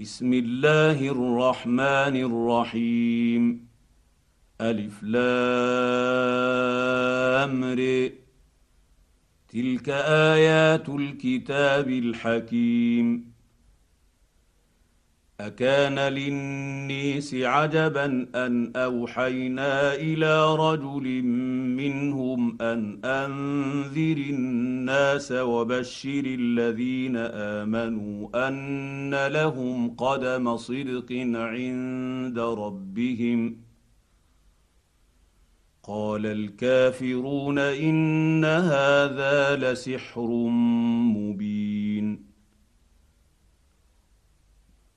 بسم الله الرحمن الرحيم. ألف لام تلك آيات الكتاب الحكيم. أكان للنيس عجبا أن أوحينا إلى رجل منهم أن أنذر الناس وبشر الذين آمنوا أن لهم قدم صدق عند ربهم. قال الكافرون إن هذا لسحر مبين.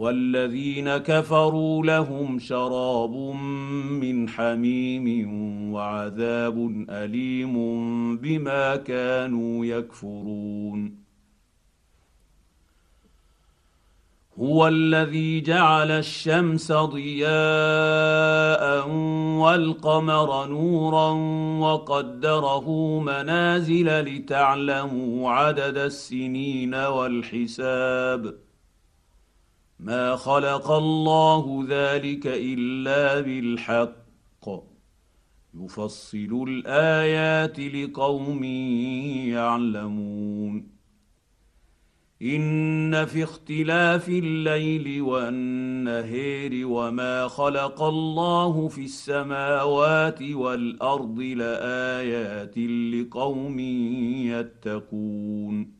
والذين كفروا لهم شراب من حميم وعذاب أليم بما كانوا يكفرون. هو الذي جعل الشمس ضياء والقمر نورا وقدره منازل لتعلموا عدد السنين والحساب. ما خلق الله ذلك الا بالحق. يفصل الايات لقوم يعلمون. ان في اختلاف الليل والنهير وما خلق الله في السماوات والارض لايات لقوم يتقون.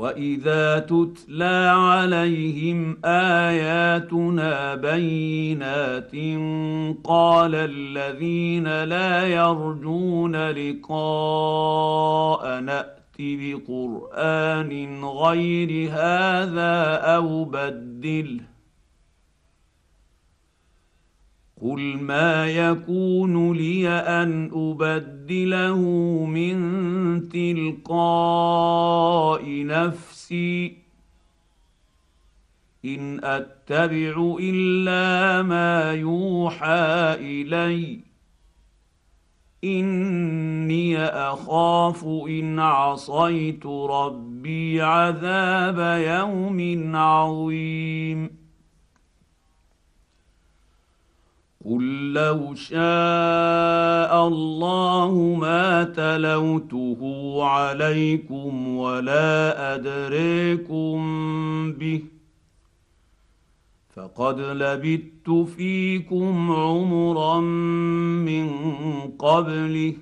واذا تتلى عليهم اياتنا بينات قال الذين لا يرجون لقاء نأتي بقران غير هذا أو بدله قل ما يكون لي ان ابدله من تلقاء نفسي ان اتبع الا ما يوحى اليّ اني اخاف ان عصيت ربي عذاب يوم عظيم قل لو شاء الله ما تلوته عليكم ولا ادريكم به فقد لبثت فيكم عمرا من قبله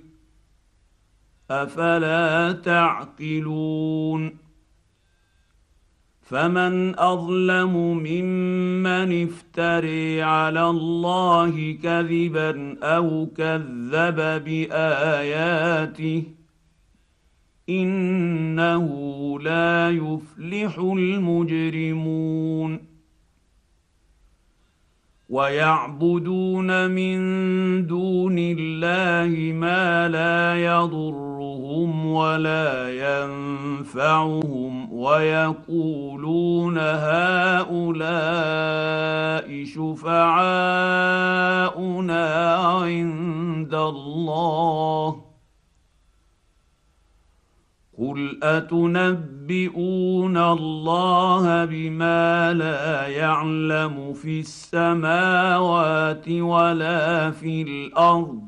افلا تعقلون فمن أظلم ممن افتري على الله كذبا أو كذب بآياته إنه لا يفلح المجرمون ويعبدون من دون الله ما لا يضرهم ولا ينفعهم ويقولون هؤلاء شفعاؤنا عند الله. قل أتنبئون الله بما لا يعلم في السماوات ولا في الأرض؟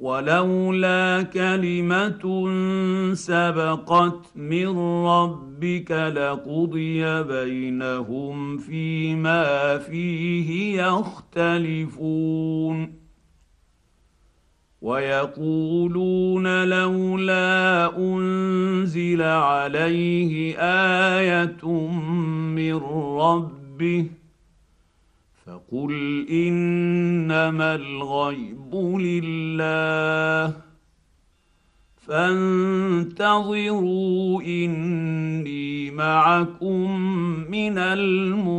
ولولا كلمة سبقت من ربك لقضي بينهم فيما فيه يختلفون. ويقولون لولا أنزل عليه آية من ربه فقل إنما الغيب لله فانتظروا إني معكم من المنتظرين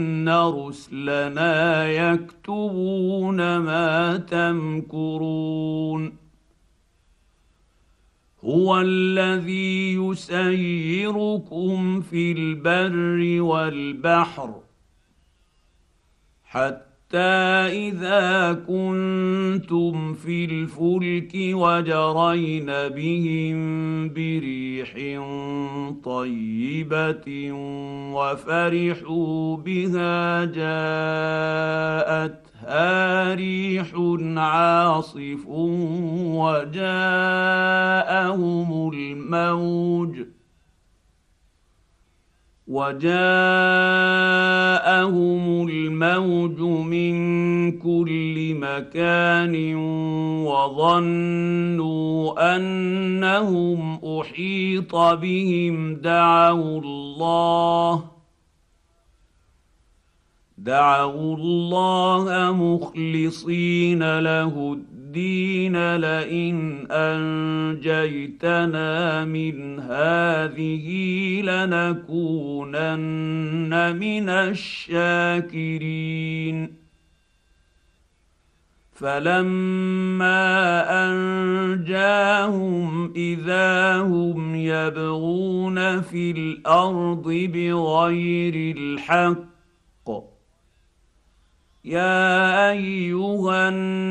ان رسلنا يكتبون ما تمكرون هو الذي يسيركم في البر والبحر حتى إذا كنتم في الفلك وجرين بهم بريح طيبة وفرحوا بها جاءتها ريح عاصف وجاءهم الموج وجاءهم الموج من كل مكان وظنوا أنهم أحيط بهم دعوا الله دعوا الله مخلصين له الدين الدين لئن أنجيتنا من هذه لنكونن من الشاكرين. فلما أنجاهم إذا هم يبغون في الأرض بغير الحق يا أيها الناس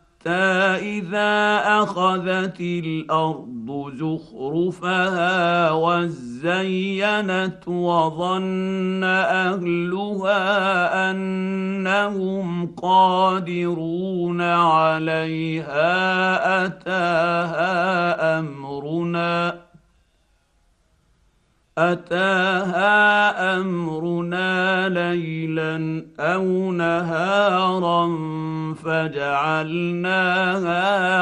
حتى اذا اخذت الأرض زخرفها وزينت وظن اهلها انهم قادرون عليها اتاها امرنا أتاها أمرنا ليلا أو نهارا فجعلناها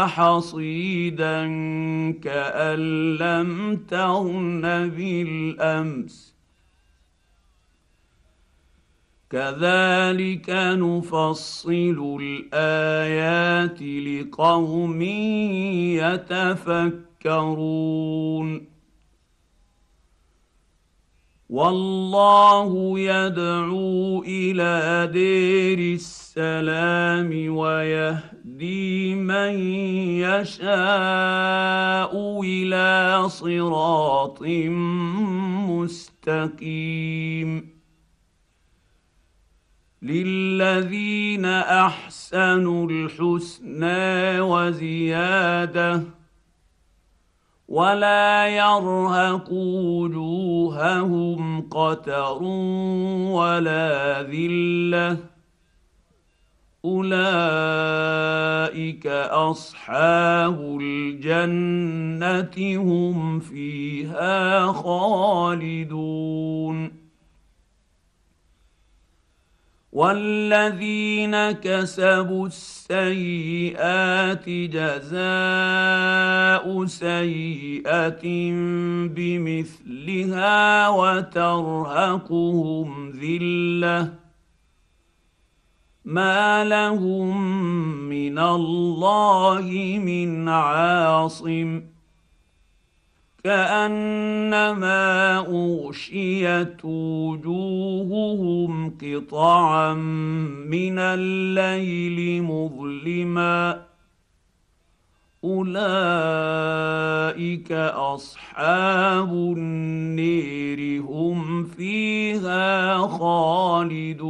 حصيدا كأن لم تغن بالأمس. كذلك نفصل الآيات لقوم يتفكرون. والله يدعو إلى دير السلام ويهدي من يشاء إلى صراط مستقيم. للذين أحسنوا الحسنى وزيادة ولا يرهق وجوههم قتر ولا ذله اولئك اصحاب الجنه هم فيها خالدون والذين كسبوا السيئات جزاء سيئة بمثلها وترهقهم ذلة ما لهم من الله من عاصم كأنما أغشيت وجوههم قطعا من الليل مظلما. أولئك أصحاب النير هم فيها خالدون.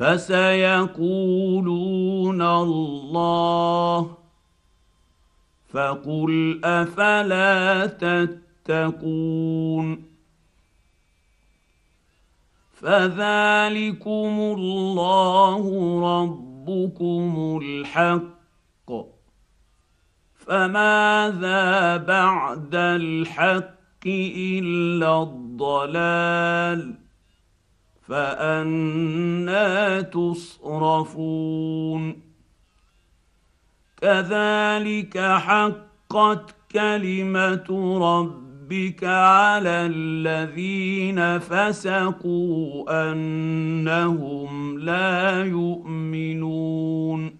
فسيقولون الله فقل أفلا تتقون فذلكم الله ربكم الحق فماذا بعد الحق إلا الضلال فأنا تصرفون. كذلك حقت كلمة ربك على الذين فسقوا أنهم لا يؤمنون.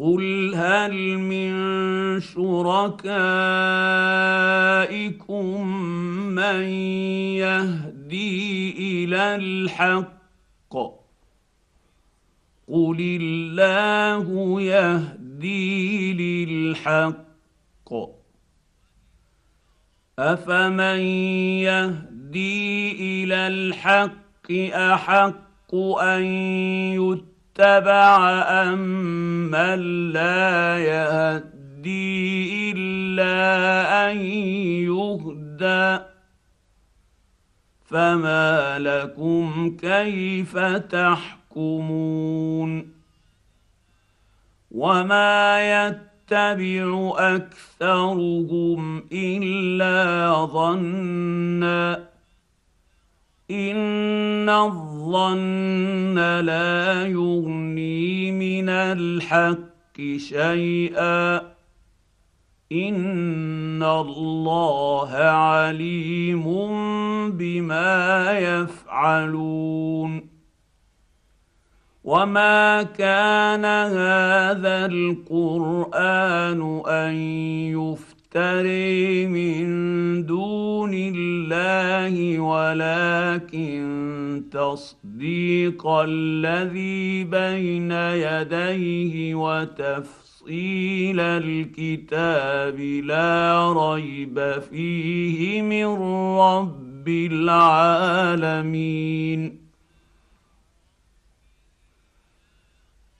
قل هل من شركائكم من يهدي إلى الحق قل الله يهدي للحق افمن يهدي إلى الحق احق ان يتبع اتبع أمن لا يهدي إلا أن يهدى. فما لكم كيف تحكمون؟ وما يتبع أكثرهم إلا ظنّا. ان الظن لا يغني من الحق شيئا ان الله عليم بما يفعلون وما كان هذا القران ان يفتح يفتري من دون الله ولكن تصديق الذي بين يديه وتفصيل الكتاب لا ريب فيه من رب العالمين.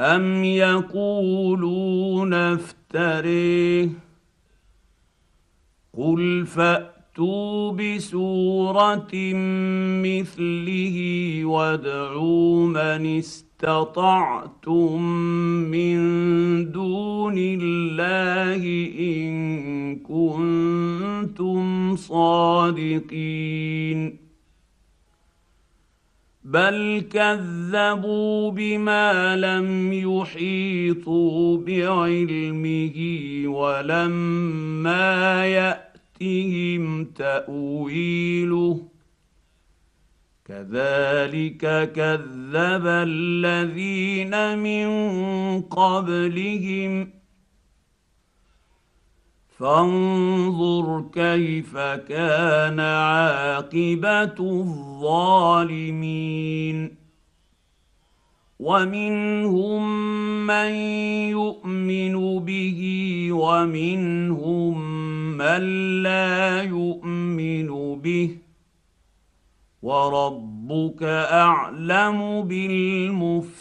أم يقولون افتريه؟ قل فات فاتوا بسوره مثله وادعوا من استطعتم من دون الله ان كنتم صادقين بل كذبوا بما لم يحيطوا بعلمه ولما ياتهم تاويله كذلك كذب الذين من قبلهم فانظر كيف كان عاقبة الظالمين ومنهم من يؤمن به ومنهم من لا يؤمن به وربك أعلم بالمفسدين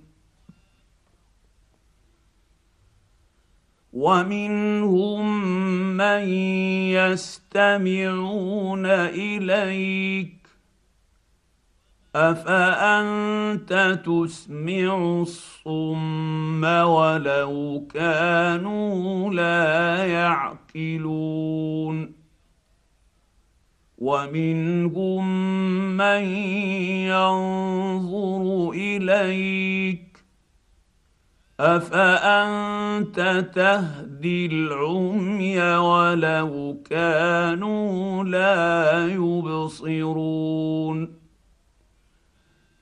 ومنهم من يستمعون إليك. أفأنت تسمع الصم ولو كانوا لا يعقلون؟ ومنهم من ينظر إليك. افانت تهدي العمي ولو كانوا لا يبصرون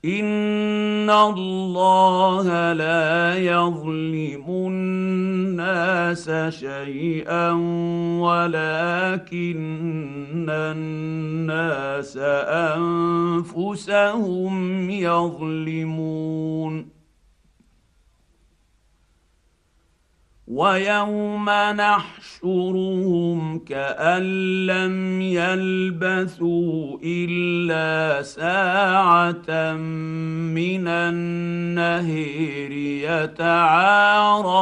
ان الله لا يظلم الناس شيئا ولكن الناس انفسهم يظلمون ويوم نحشرهم كأن لم يلبثوا إلا ساعة من النهير يتعارفون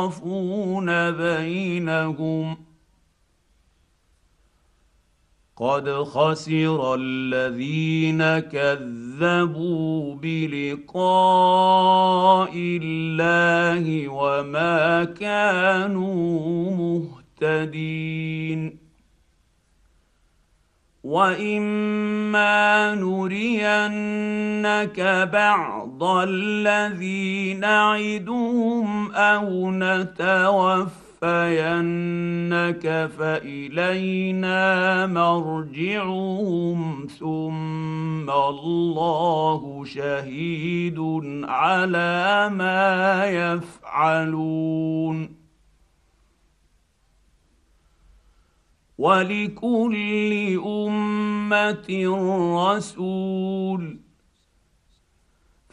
بينهم قد خسر الذين كذبوا بلقاء الله وما كانوا مهتدين واما نرينك بعض الذي نعدهم أو نتوفى نتوفينك فإلينا مرجعهم ثم الله شهيد على ما يفعلون ولكل أمة رسول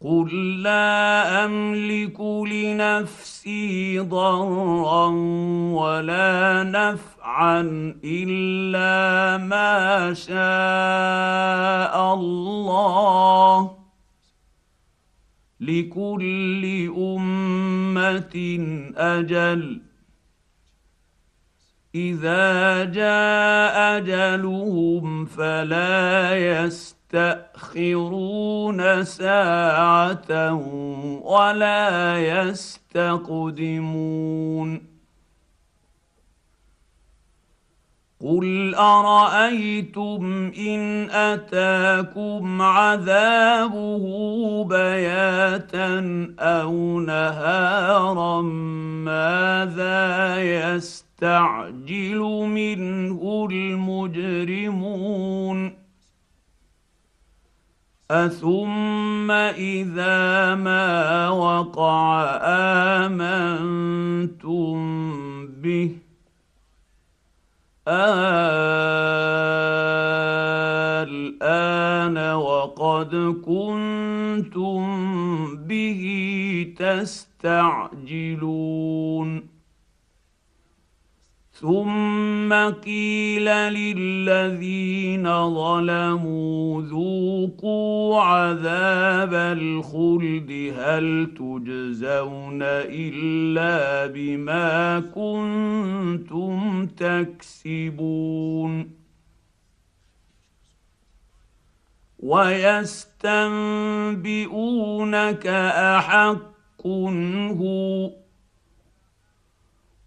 قل لا املك لنفسي ضرا ولا نفعا الا ما شاء الله لكل امه أجل اذا جاء اجلهم فلا يستطيعون يستأخرون ساعة ولا يستقدمون. قل أرأيتم إن أتاكم عذابه بياتا أو نهارا ماذا يستعجل منه المجرمون؟ اثم اذا ما وقع امنتم به الان وقد كنتم به تستعجلون ثم قيل للذين ظلموا ذوقوا عذاب الخلد هل تجزون إلا بما كنتم تكسبون. ويستنبئونك أحق هو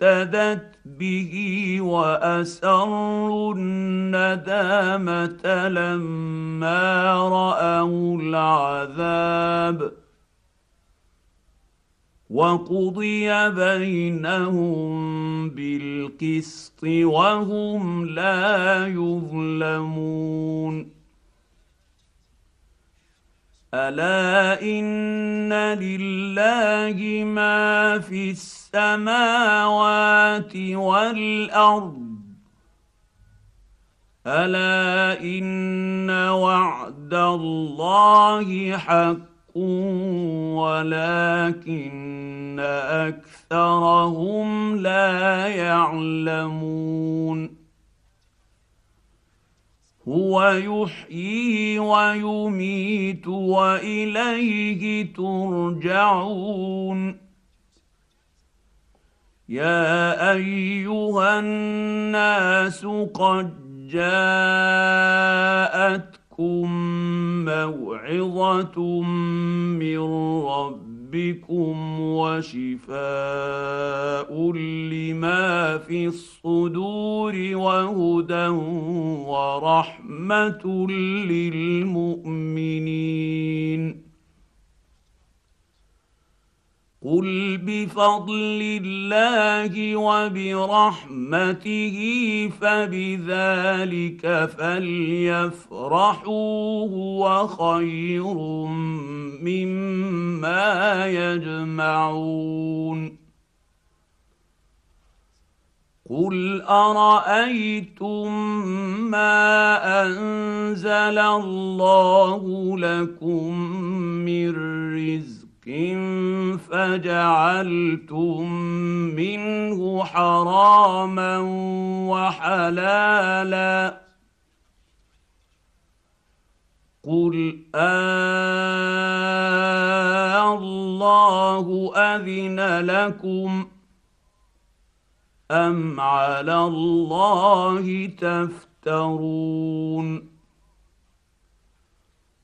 لافتدت به وأسروا الندامة لما رأوا العذاب وقضي بينهم بالقسط وهم لا يظلمون الا ان لله ما في السماوات والارض الا ان وعد الله حق ولكن اكثرهم لا يعلمون هو يحيي ويميت وإليه ترجعون. يا أيها الناس قد جاءتكم موعظة من ربكم ربكم وشفاء لما في الصدور وهدى ورحمه للمؤمنين قل بفضل الله وبرحمته فبذلك فليفرحوا هو خير مما يجمعون قل ارايتم ما انزل الله لكم من رزق فجعلتم منه حراما وحلالا قل آه الله اذن لكم ام على الله تفترون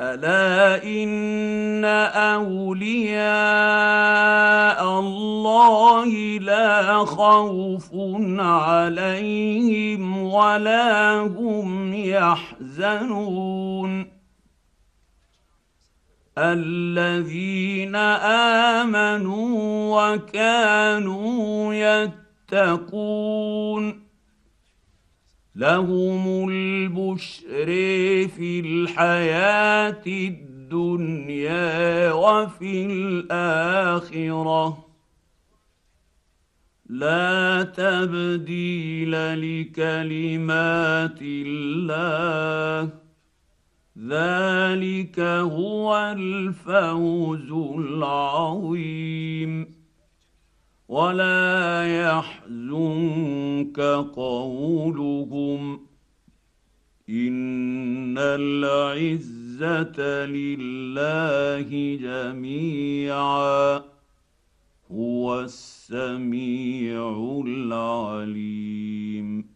الا ان اولياء الله لا خوف عليهم ولا هم يحزنون الذين امنوا وكانوا يتقون لهم البشر في الحياة الدنيا وفي الآخرة. لا تبديل لكلمات الله. ذلك هو الفوز العظيم. ولا يحزنك قولهم إن العزة لله جميعا هو السميع العليم.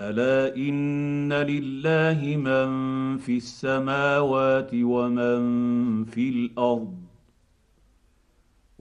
ألا إن لله من في السماوات ومن في الأرض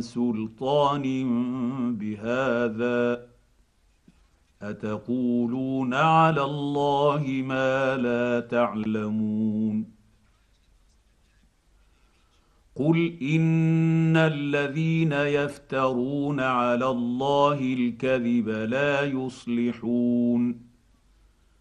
سلطان بهذا أتقولون على الله ما لا تعلمون قل إن الذين يفترون على الله الكذب لا يصلحون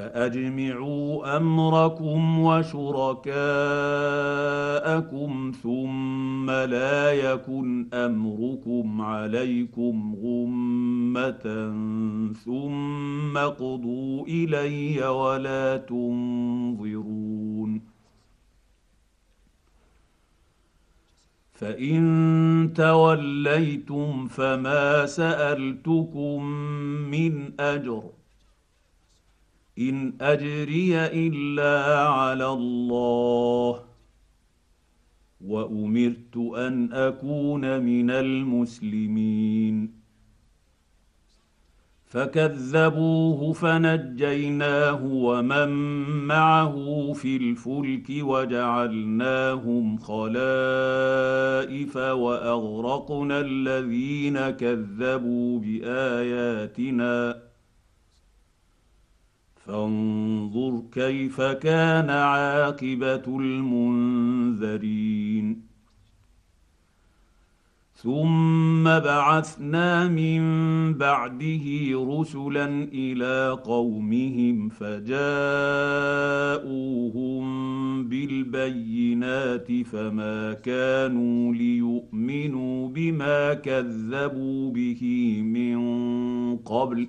فأجمعوا أمركم وشركاءكم ثم لا يكن أمركم عليكم غمة ثم قضوا إلي ولا تنظرون فإن توليتم فما سألتكم من أجر إن أجري إلا على الله. وأمرت أن أكون من المسلمين. فكذبوه فنجيناه ومن معه في الفلك وجعلناهم خلائف وأغرقنا الذين كذبوا بآياتنا. فانظر كيف كان عاقبة المنذرين. ثم بعثنا من بعده رسلا إلى قومهم فجاءوهم بالبينات فما كانوا ليؤمنوا بما كذبوا به من قبل.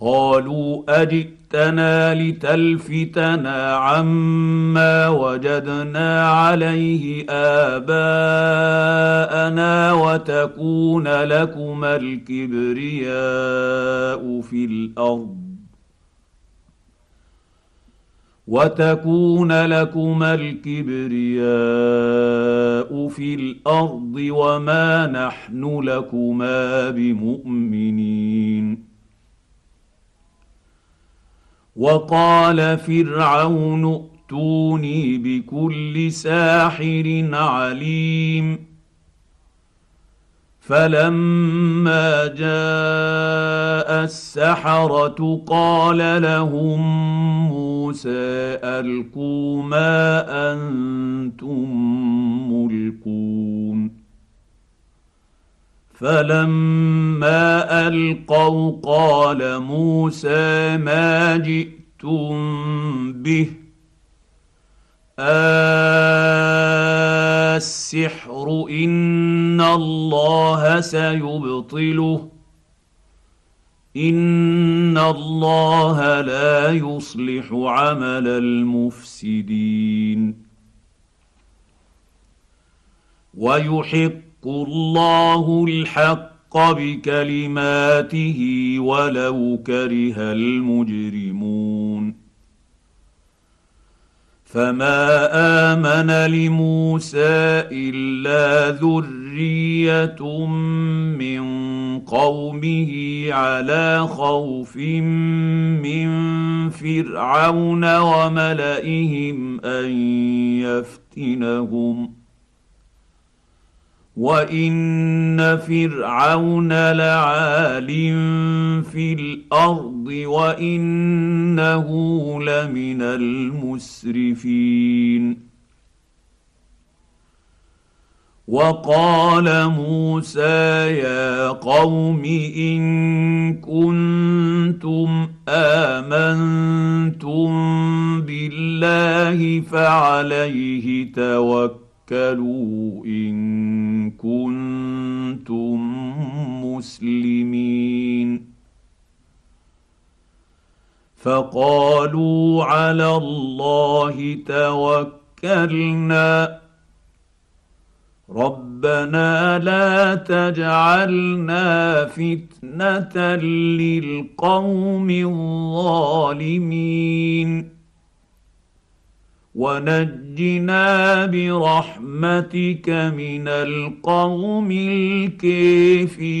قالوا أجئتنا لتلفتنا عما وجدنا عليه آباءنا وتكون لكما الكبرياء في الأرض. وتكون لكما الكبرياء في الأرض وما نحن لكما بمؤمنين. وقال فرعون ائتوني بكل ساحر عليم. فلما جاء السحرة قال لهم موسى ألقوا ما أنتم ملقون. فلما ألقوا قال موسى ما جئتم به؟ السحر إن الله سيبطله. إن الله لا يصلح عمل المفسدين. ويحق يحق الله الحق بكلماته ولو كره المجرمون. فما آمن لموسى إلا ذرية من قومه على خوف من فرعون وملئهم أن يفتنهم. وان فرعون لعال في الأرض وانه لمن المسرفين وقال موسى يا قوم ان كنتم امنتم بالله فعليه توكلوا توكلوا إن كنتم مسلمين. فقالوا على الله توكلنا. ربنا لا تجعلنا فتنة للقوم الظالمين. ونجنا برحمتك من القوم الكافرين.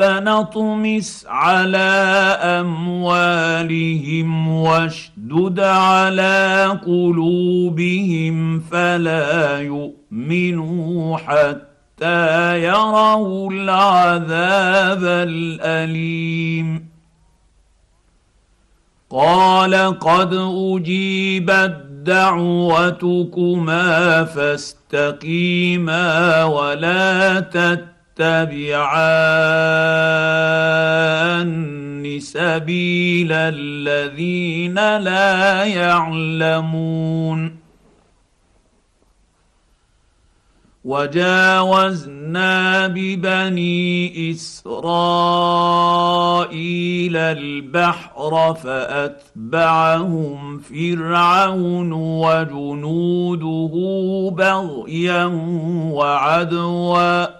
ربنا اطمس على أموالهم واشدد على قلوبهم فلا يؤمنوا حتى يروا العذاب الأليم. قال قد أجيبت دعوتكما فاستقيما ولا تتبعوا تتبعان سبيل الذين لا يعلمون. وجاوزنا ببني إسرائيل البحر فأتبعهم فرعون وجنوده بغيا وعدوا.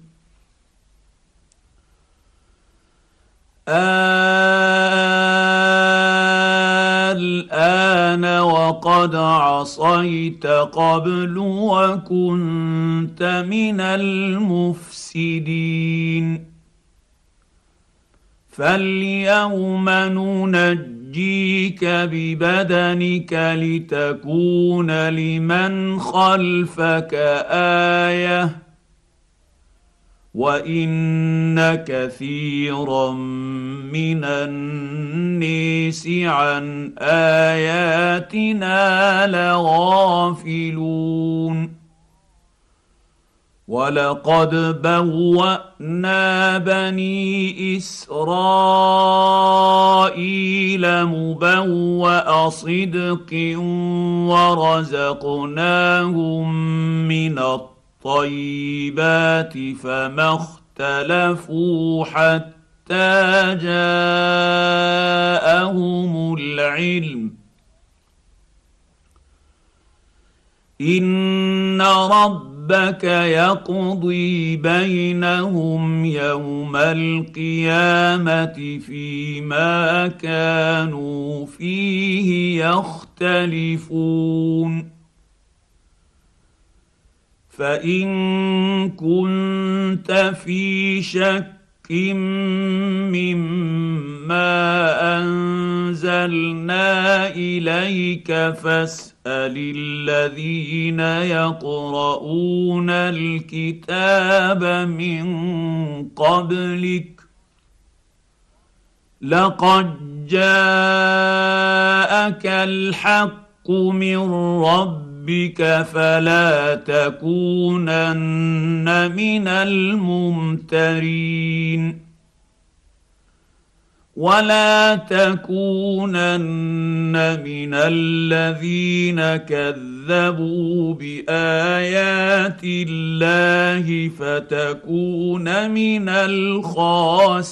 الآن وقد عصيت قبل وكنت من المفسدين. فاليوم ننجيك ببدنك لتكون لمن خلفك آية. وان كثيرا من النيس عن اياتنا لغافلون ولقد بوانا بني اسرائيل مبوا صدق ورزقناهم من الطيب الطيبات فما اختلفوا حتى جاءهم العلم. إن ربك يقضي بينهم يوم القيامة فيما كانوا فيه يختلفون. فإن كنت في شك مما أنزلنا إليك فاسأل الذين يقرؤون الكتاب من قبلك لقد جاءك الحق من ربك ربك فلا تكونن من الممترين. ولا تكونن من الذين كذبوا بآيات الله فتكون من الخاسرين.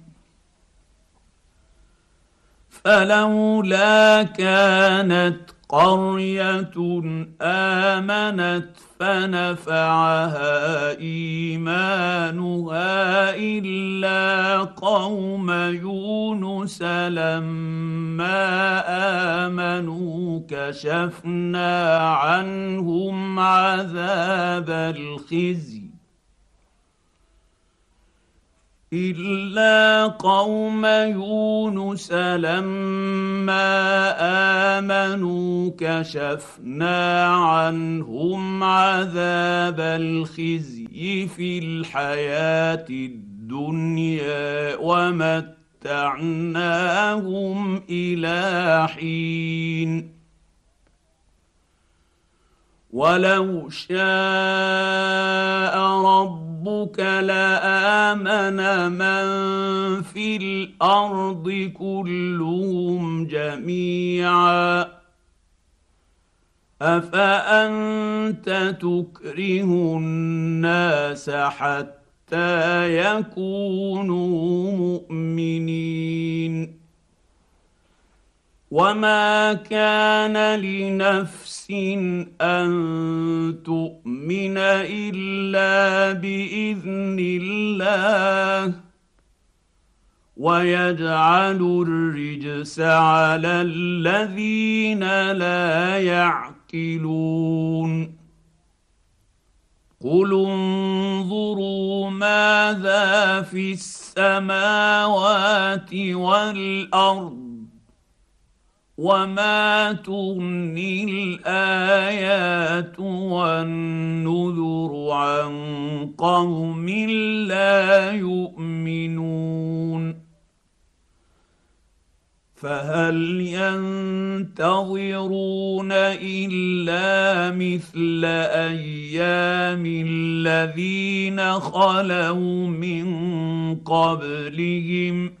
فلولا كانت قرية آمنت فنفعها إيمانها إلا قوم يونس لما آمنوا كشفنا عنهم عذاب الخزي إلا قوم يونس لما آمنوا كشفنا عنهم عذاب الخزي في الحياة الدنيا ومتعناهم إلى حين. ولو شاء ربك لآمن من في الأرض كلهم جميعا. أفأنت تكره الناس حتى يكونوا مؤمنين؟ وما كان لنفس ان تؤمن الا باذن الله ويجعل الرجس على الذين لا يعقلون قل انظروا ماذا في السماوات والارض وما تغني الايات والنذر عن قوم لا يؤمنون فهل ينتظرون الا مثل أيام الذين خلوا من قبلهم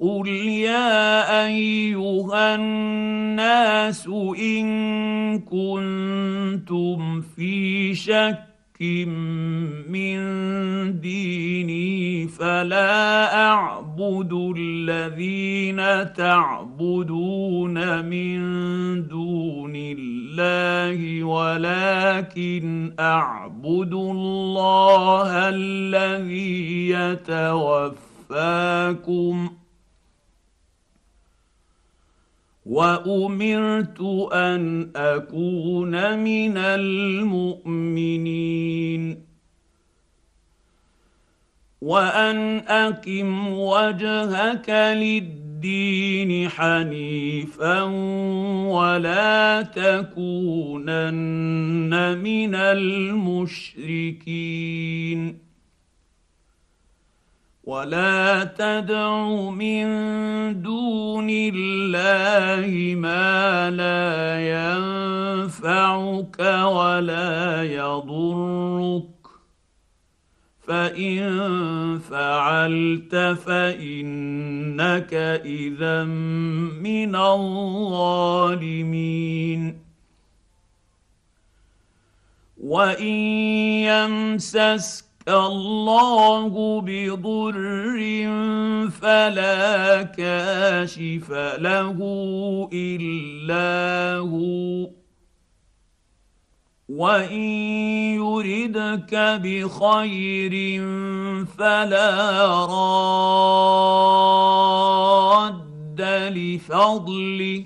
قل يا ايها الناس ان كنتم في شك من ديني فلا اعبد الذين تعبدون من دون الله ولكن اعبد الله الذي يتوفاكم وأمرت أن أكون من المؤمنين. وأن أقم وجهك للدين حنيفا ولا تكونن من المشركين. ولا تدع من دون الله ما لا ينفعك ولا يضرك. فإن فعلت فإنك إذا من الظالمين. وإن يمسسك الله بضر فلا كاشف له الا هو وان يردك بخير فلا راد لفضله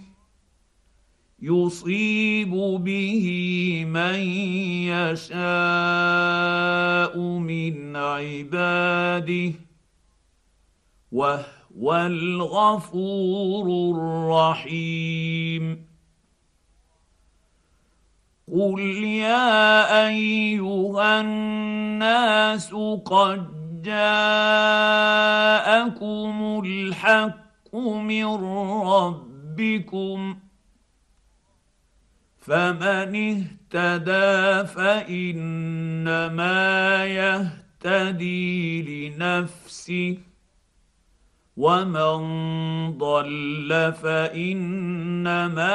يصيب به من يشاء من عباده وهو الغفور الرحيم قل يا ايها الناس قد جاءكم الحق من ربكم فمن اهتدى فإنما يهتدي لنفسه ومن ضل فإنما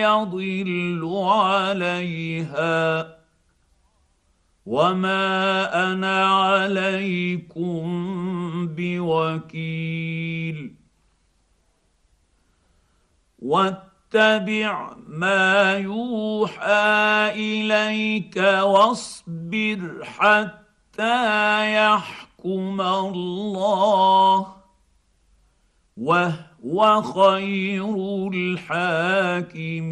يضل عليها. وما أنا عليكم بوكيل. واتبع ما يوحى إليك واصبر حتى يحكم الله وهو خير الحاكمين.